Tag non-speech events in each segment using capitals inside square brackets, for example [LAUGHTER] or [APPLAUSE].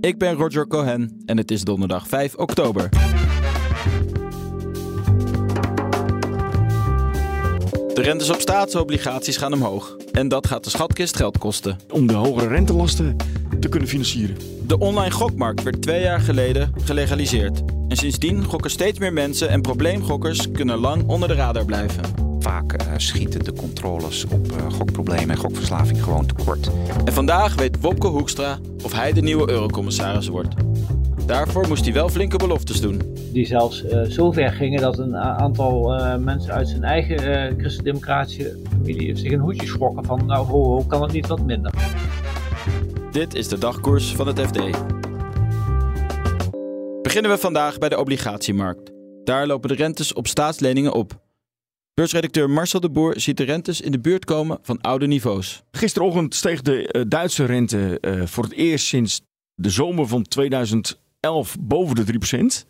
Ik ben Roger Cohen en het is donderdag 5 oktober. De rentes op staatsobligaties gaan omhoog. En dat gaat de schatkist geld kosten. Om de hogere rentelasten te kunnen financieren. De online gokmarkt werd twee jaar geleden gelegaliseerd. En sindsdien gokken steeds meer mensen en probleemgokkers kunnen lang onder de radar blijven. Vaak uh, schieten de controles op uh, gokproblemen en gokverslaving gewoon tekort. En vandaag weet Wopke Hoekstra of hij de nieuwe eurocommissaris wordt. Daarvoor moest hij wel flinke beloftes doen. Die zelfs uh, zo ver gingen dat een aantal uh, mensen uit zijn eigen uh, christendemocratische familie zich een hoedje schrokken van nou ho, ho kan het niet wat minder. Dit is de dagkoers van het FD. Beginnen we vandaag bij de obligatiemarkt. Daar lopen de rentes op staatsleningen op. Beursredacteur Marcel de Boer ziet de rentes in de buurt komen van oude niveaus. Gisterochtend steeg de Duitse rente voor het eerst sinds de zomer van 2011 boven de 3%.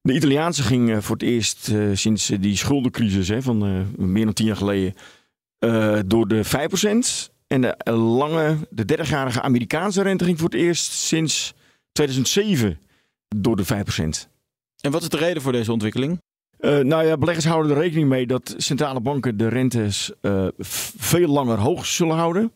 De Italiaanse ging voor het eerst sinds die schuldencrisis hè, van meer dan tien jaar geleden door de 5%. En de lange, de 30-jarige Amerikaanse rente ging voor het eerst sinds 2007 door de 5%. En wat is de reden voor deze ontwikkeling? Nou ja, beleggers houden er rekening mee dat centrale banken de rentes veel langer hoog zullen houden.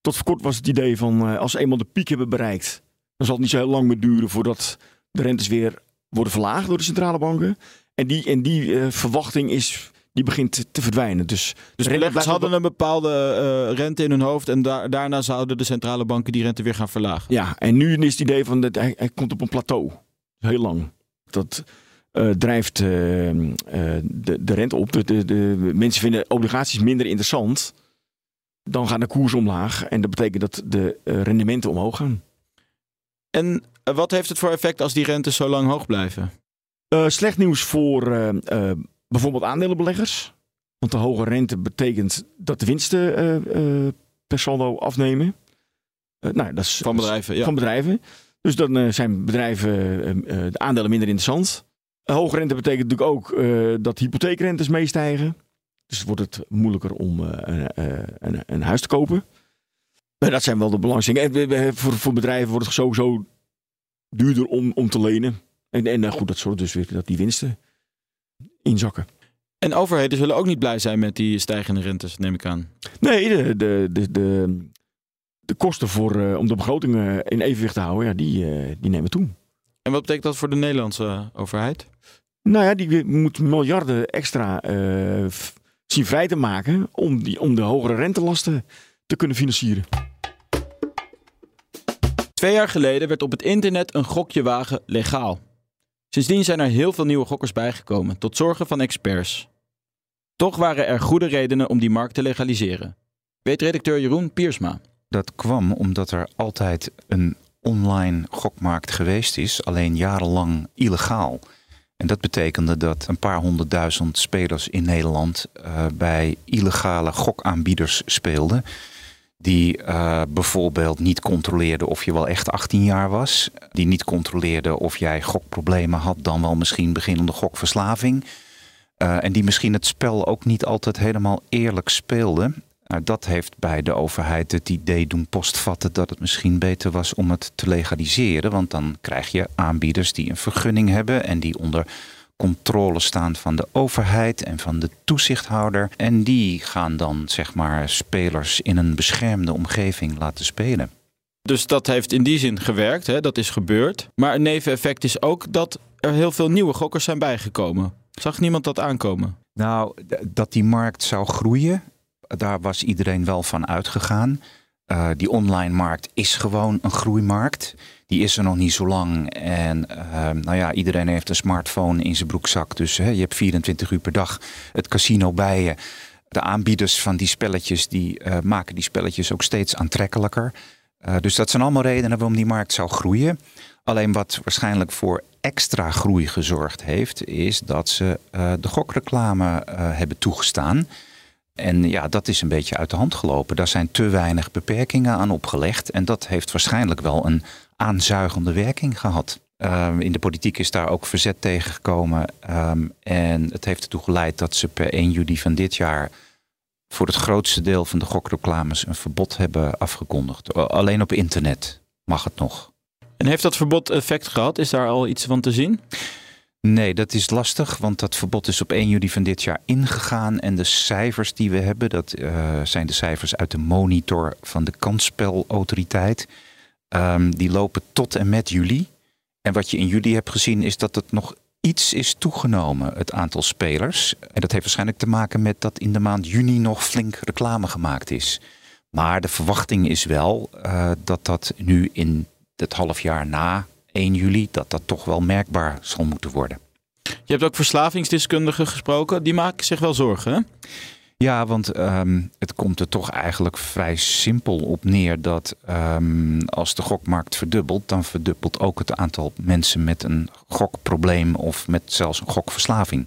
Tot voor kort was het idee van als ze eenmaal de piek hebben bereikt, dan zal het niet zo heel lang meer duren voordat de rentes weer worden verlaagd door de centrale banken. En die, en die verwachting is, die begint te verdwijnen. Dus, dus beleggers hadden een bepaalde rente in hun hoofd en da daarna zouden de centrale banken die rente weer gaan verlagen. Ja, en nu is het idee van dat hij, hij komt op een plateau. Heel lang. Dat uh, drijft de, de rente op. De, de, de, mensen vinden obligaties minder interessant. Dan gaat de koers omlaag en dat betekent dat de rendementen omhoog gaan. En wat heeft het voor effect als die rentes zo lang hoog blijven? Slecht nieuws voor bijvoorbeeld aandelenbeleggers. Want de hoge rente betekent dat de winsten per saldo afnemen. nou, dat is, van bedrijven. Ja. Van bedrijven. Dus dan zijn bedrijven de aandelen minder interessant. Hoge rente betekent natuurlijk ook dat hypotheekrentes meestijgen. Dus wordt het moeilijker om een, een huis te kopen. Dat zijn wel de belangstellingen. Voor, voor bedrijven wordt het sowieso duurder om, om te lenen. En, en goed, dat zorgt dus weer dat die winsten inzakken. En overheden zullen ook niet blij zijn met die stijgende rentes, neem ik aan. Nee, de, de, de, de, de kosten voor, uh, om de begroting uh, in evenwicht te houden, ja, die, uh, die nemen toe. En wat betekent dat voor de Nederlandse overheid? Nou ja, die moet miljarden extra zien vrij te maken om, die, om de hogere rentelasten te kunnen financieren. Twee jaar geleden werd op het internet een gokje wagen legaal. Sindsdien zijn er heel veel nieuwe gokkers bijgekomen, tot zorgen van experts. Toch waren er goede redenen om die markt te legaliseren. Weet redacteur Jeroen Piersma. Dat kwam omdat er altijd een online gokmarkt geweest is, alleen jarenlang illegaal. En dat betekende dat een paar honderdduizend spelers in Nederland uh, bij illegale gokaanbieders speelden die uh, bijvoorbeeld niet controleerde of je wel echt 18 jaar was. Die niet controleerde of jij gokproblemen had, dan wel misschien beginnende gokverslaving. Uh, en die misschien het spel ook niet altijd helemaal eerlijk speelde. Uh, dat heeft bij de overheid het idee doen postvatten dat het misschien beter was om het te legaliseren. Want dan krijg je aanbieders die een vergunning hebben en die onder controle staan van de overheid en van de toezichthouder. En die gaan dan zeg maar spelers in een beschermde omgeving laten spelen. Dus dat heeft in die zin gewerkt, hè? dat is gebeurd. Maar een neveneffect is ook dat er heel veel nieuwe gokkers zijn bijgekomen. Zag niemand dat aankomen? Nou, dat die markt zou groeien, daar was iedereen wel van uitgegaan. Uh, die online markt is gewoon een groeimarkt. Die is er nog niet zo lang. En uh, nou ja, iedereen heeft een smartphone in zijn broekzak. Dus hè, je hebt 24 uur per dag het casino bij je. De aanbieders van die spelletjes die uh, maken die spelletjes ook steeds aantrekkelijker. dus dat zijn allemaal redenen waarom die markt zou groeien. Alleen wat waarschijnlijk voor extra groei gezorgd heeft, is dat ze de gokreclame hebben toegestaan. En ja, dat is een beetje uit de hand gelopen. Daar zijn te weinig beperkingen aan opgelegd. En dat heeft waarschijnlijk wel een aanzuigende werking gehad. Um, in de politiek is daar ook verzet tegen gekomen. Um, en het heeft ertoe geleid dat ze per 1 juli van dit jaar voor het grootste deel van de gokreclames een verbod hebben afgekondigd. Alleen op internet mag het nog. En heeft dat verbod effect gehad? Is daar al iets van te zien? Nee, dat is lastig, want dat verbod is op 1 juli van dit jaar ingegaan. En de cijfers die we hebben, dat uh, zijn de cijfers uit de monitor van de kansspelautoriteit. Um, die lopen tot en met juli. En wat je in juli hebt gezien is dat het nog iets is toegenomen, het aantal spelers. En dat heeft waarschijnlijk te maken met dat in de maand juni nog flink reclame gemaakt is. Maar de verwachting is wel uh, dat dat nu in het half jaar na 1 juli, dat dat toch wel merkbaar zal moeten worden. Je hebt ook verslavingsdeskundigen gesproken, die maken zich wel zorgen. Hè? Ja, want um, het komt er toch eigenlijk vrij simpel op neer dat um, als de gokmarkt verdubbelt, dan verdubbelt ook het aantal mensen met een gokprobleem of met zelfs een gokverslaving.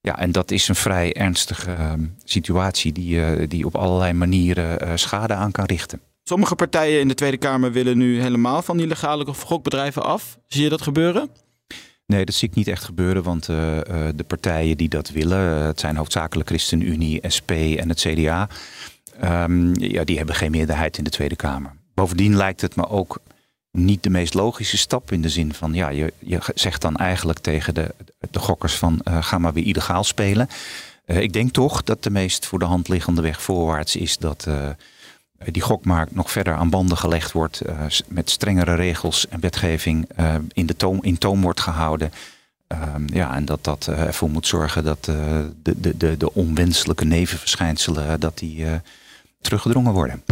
Ja, en dat is een vrij ernstige uh, situatie die, uh, die op allerlei manieren uh, schade aan kan richten. Sommige partijen in de Tweede Kamer willen nu helemaal van die legale gokbedrijven af. Zie je dat gebeuren? Nee, dat zie ik niet echt gebeuren, want uh, uh, de partijen die dat willen, uh, het zijn hoofdzakelijk ChristenUnie, SP en het CDA, um, ja, die hebben geen meerderheid in de Tweede Kamer. Bovendien lijkt het me ook niet de meest logische stap in de zin van, ja, je, je zegt dan eigenlijk tegen de, de gokkers van, ga maar weer illegaal spelen. ik denk toch dat de meest voor de hand liggende weg voorwaarts is dat die gokmarkt nog verder aan banden gelegd wordt, uh, met strengere regels en wetgeving uh, in, de toom, in toom wordt gehouden. Uh, ja, en dat dat ervoor moet zorgen dat de, de, de, de onwenselijke nevenverschijnselen dat die, teruggedrongen worden.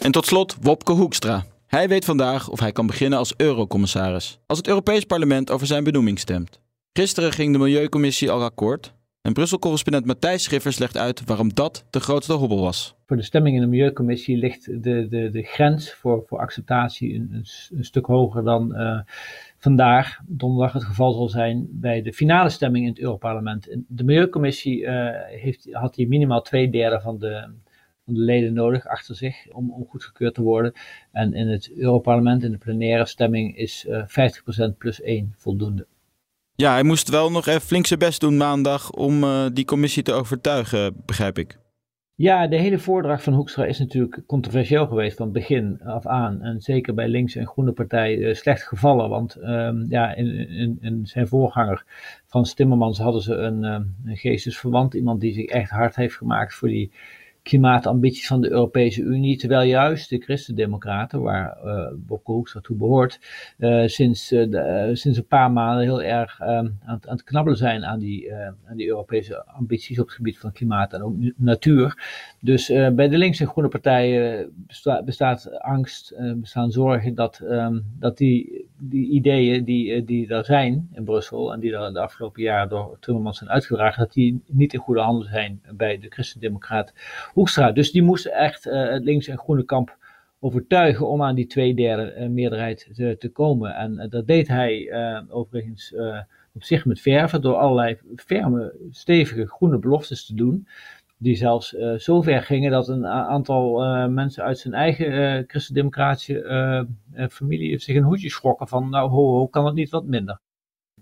En tot slot Wopke Hoekstra. Hij weet vandaag of hij kan beginnen als eurocommissaris. Als het Europees Parlement over zijn benoeming stemt. Gisteren ging de Milieucommissie al akkoord. En Brussel-correspondent Matthijs Schiffers legt uit waarom dat de grootste hobbel was. Voor de stemming in de Milieucommissie ligt de, de, de grens voor, voor acceptatie een, een, stuk hoger dan uh, vandaag, donderdag, het geval zal zijn bij de finale stemming in het Europarlement. De Milieucommissie uh, heeft, had hier minimaal twee derde van de, van de leden nodig achter zich om, om goedgekeurd te worden. En in het Europarlement, in de plenaire stemming, is uh, eh, 50% plus 1 voldoende. Ja, hij moest wel nog even flink zijn best doen maandag om uh, die commissie te overtuigen, begrijp ik. Ja, de hele voordracht van Hoekstra is natuurlijk controversieel geweest van begin af aan. En zeker bij links en groene partij uh, slecht gevallen. Want um, ja, in, in, zijn voorganger van Timmermans hadden ze een, um, een geestesverwant. Iemand die zich echt hard heeft gemaakt voor die klimaatambities van de Europese Unie, terwijl juist de Christendemocraten, waar uh, Bobke Hoekstra toe behoort, uh, sinds, de, sinds een paar maanden heel erg um, aan, aan, het knabbelen zijn aan die, aan die Europese ambities op het gebied van klimaat en ook natuur. Dus bij de linkse en groene partijen besta bestaat angst, bestaan zorgen dat, um, dat die, die ideeën die, die er zijn in Brussel en die er de afgelopen jaren door Timmermans zijn uitgedragen, dat die niet in goede handen zijn bij de Christendemocraten Hoekstra. Dus die moest echt uh, het links- en groene kamp overtuigen om aan die twee derde uh, meerderheid te, te, komen. En uh, dat deed hij overigens op zich met verven door allerlei ferme, stevige groene beloftes te doen. Die zelfs zo ver gingen dat een aantal mensen uit zijn eigen christendemocratische familie zich een hoedje schrokken van nou ho, ho kan het niet wat minder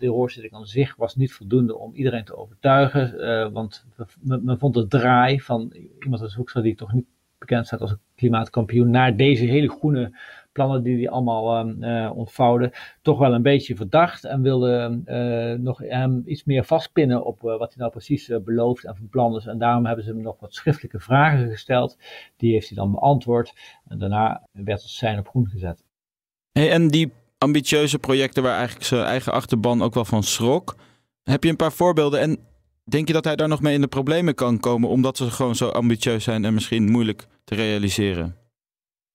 de hoorzitting aan zich was niet voldoende om iedereen te overtuigen. Uh, want men, vond het draai van iemand als Hoekstra, die toch niet bekend staat als een klimaatkampioen, naar deze hele groene plannen die hij allemaal uh, ontvouwde, toch wel een beetje verdacht. En wilde uh, nog hem iets meer vastpinnen op wat hij nou precies belooft en van plan is. En daarom hebben ze hem nog wat schriftelijke vragen gesteld. Die heeft hij dan beantwoord. En daarna werd het zijn op groen gezet. En die ambitieuze projecten waar eigenlijk zijn eigen achterban ook wel van schrok. Heb je een paar voorbeelden en denk je dat hij daar nog mee in de problemen kan komen omdat ze gewoon zo ambitieus zijn en misschien moeilijk te realiseren?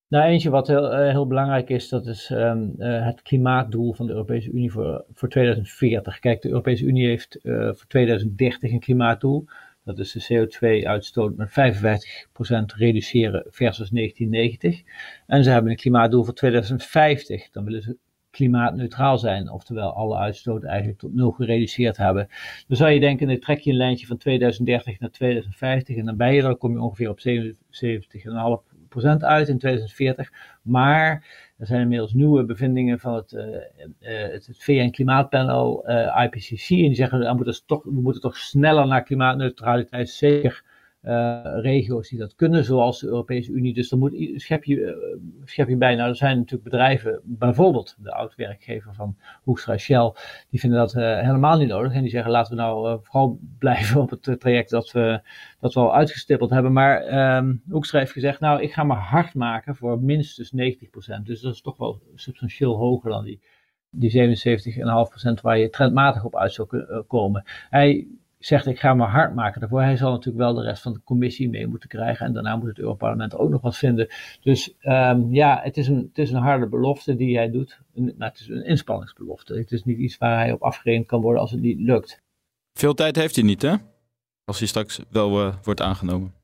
Nou, eentje wat heel, uh, heel belangrijk is, dat is um, uh, het klimaatdoel van de Europese Unie voor, voor 2040. Kijk, de Europese Unie heeft uh, voor 2030 een klimaatdoel. Dat is de CO2-uitstoot met 55% reduceren versus 1990. En ze hebben een klimaatdoel voor 2050. Dan willen ze klimaatneutraal zijn, oftewel alle uitstoot eigenlijk tot nul gereduceerd hebben. Dan zou je denken, dan trek je een lijntje van 2030 naar 2050 en dan ben je dan kom je ongeveer op 77,5% uit in 2040. Maar er zijn inmiddels nieuwe bevindingen van het, uh, het, het VN-klimaatpanel uh, IPCC. En die zeggen, we moeten, toch, we moeten toch sneller naar klimaatneutraliteit. Zeker uh, regio's die dat kunnen, zoals de Europese Unie. Dus dan moet, schep, je, uh, schep je bij. Nou, er zijn natuurlijk bedrijven, bijvoorbeeld de oud-werkgever van Hoekstra Shell, die vinden dat uh, helemaal niet nodig. En die zeggen, laten we nou vooral [LAUGHS] blijven op het traject dat we, dat we al uitgestippeld hebben. Maar um, Hoekstra heeft gezegd, nou, ik ga me hard maken voor minstens 90%. Dus dat is toch wel substantieel hoger dan die, die 77,5% waar je trendmatig op uit zou komen. Hij zegt ik ga me hard maken daarvoor. Hij zal natuurlijk wel de rest van de commissie mee moeten krijgen. En daarna moet het Europarlement ook nog wat vinden. Dus um, ja, het is, een, het is een harde belofte die hij doet. Nou, het is een inspanningsbelofte. Het is niet iets waar hij op afgerekend kan worden als het niet lukt. Veel tijd heeft hij niet, hè? Als hij straks wel uh, wordt aangenomen.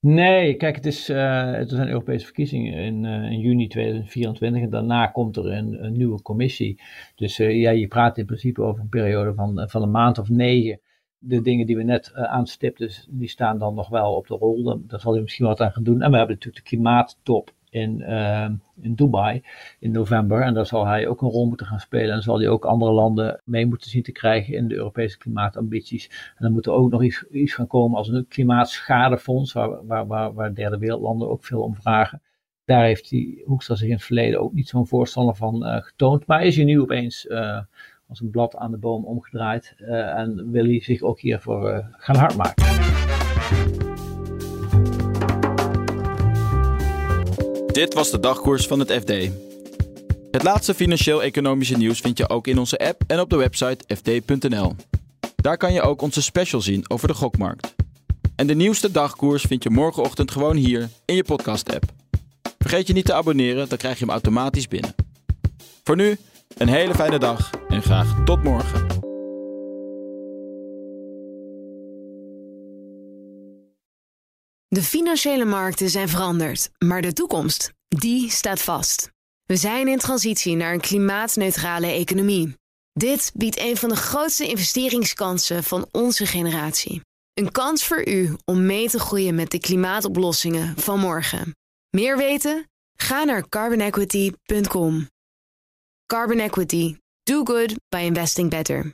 Nee, kijk, het, is, uh, het zijn Europese verkiezingen in, uh, in, juni 2024 en daarna komt er een, een nieuwe commissie. Dus ja, je praat in principe over een periode van, van een maand of negen de dingen die we net uh, aanstipten, die staan dan nog wel op de rol. Daar zal hij misschien wat aan gaan doen. En we hebben natuurlijk de klimaattop in, uh, in Dubai in november. En daar zal hij ook een rol moeten gaan spelen. En zal hij ook andere landen mee moeten zien te krijgen in de Europese klimaatambities. En dan moet er ook nog iets, iets gaan komen als een klimaatschadefonds, waar, waar, waar, derde wereldlanden ook veel om vragen. Daar heeft hij Hoekstra zich in het verleden ook niet zo'n voorstander van uh, getoond. Maar is hij nu opeens als een blad aan de boom omgedraaid. Uh, en wil hij zich ook hiervoor uh, gaan hard maken. Dit was de dagkoers van het FD. Het laatste financieel-economische nieuws vind je ook in onze app en op de website fd.nl. Daar kan je ook onze special zien over de gokmarkt. En de nieuwste dagkoers vind je morgenochtend gewoon hier in je podcast-app. Vergeet je niet te abonneren, dan krijg je hem automatisch binnen. Voor nu, een hele fijne dag en graag tot morgen. De financiële markten zijn veranderd, maar de toekomst, die staat vast. We zijn in transitie naar een klimaatneutrale economie. Dit biedt een van de grootste investeringskansen van onze generatie. Een kans voor u om mee te groeien met de klimaatoplossingen van morgen. Meer weten? Ga naar carbonequity.com. Carbon Equity. Do good by investing better.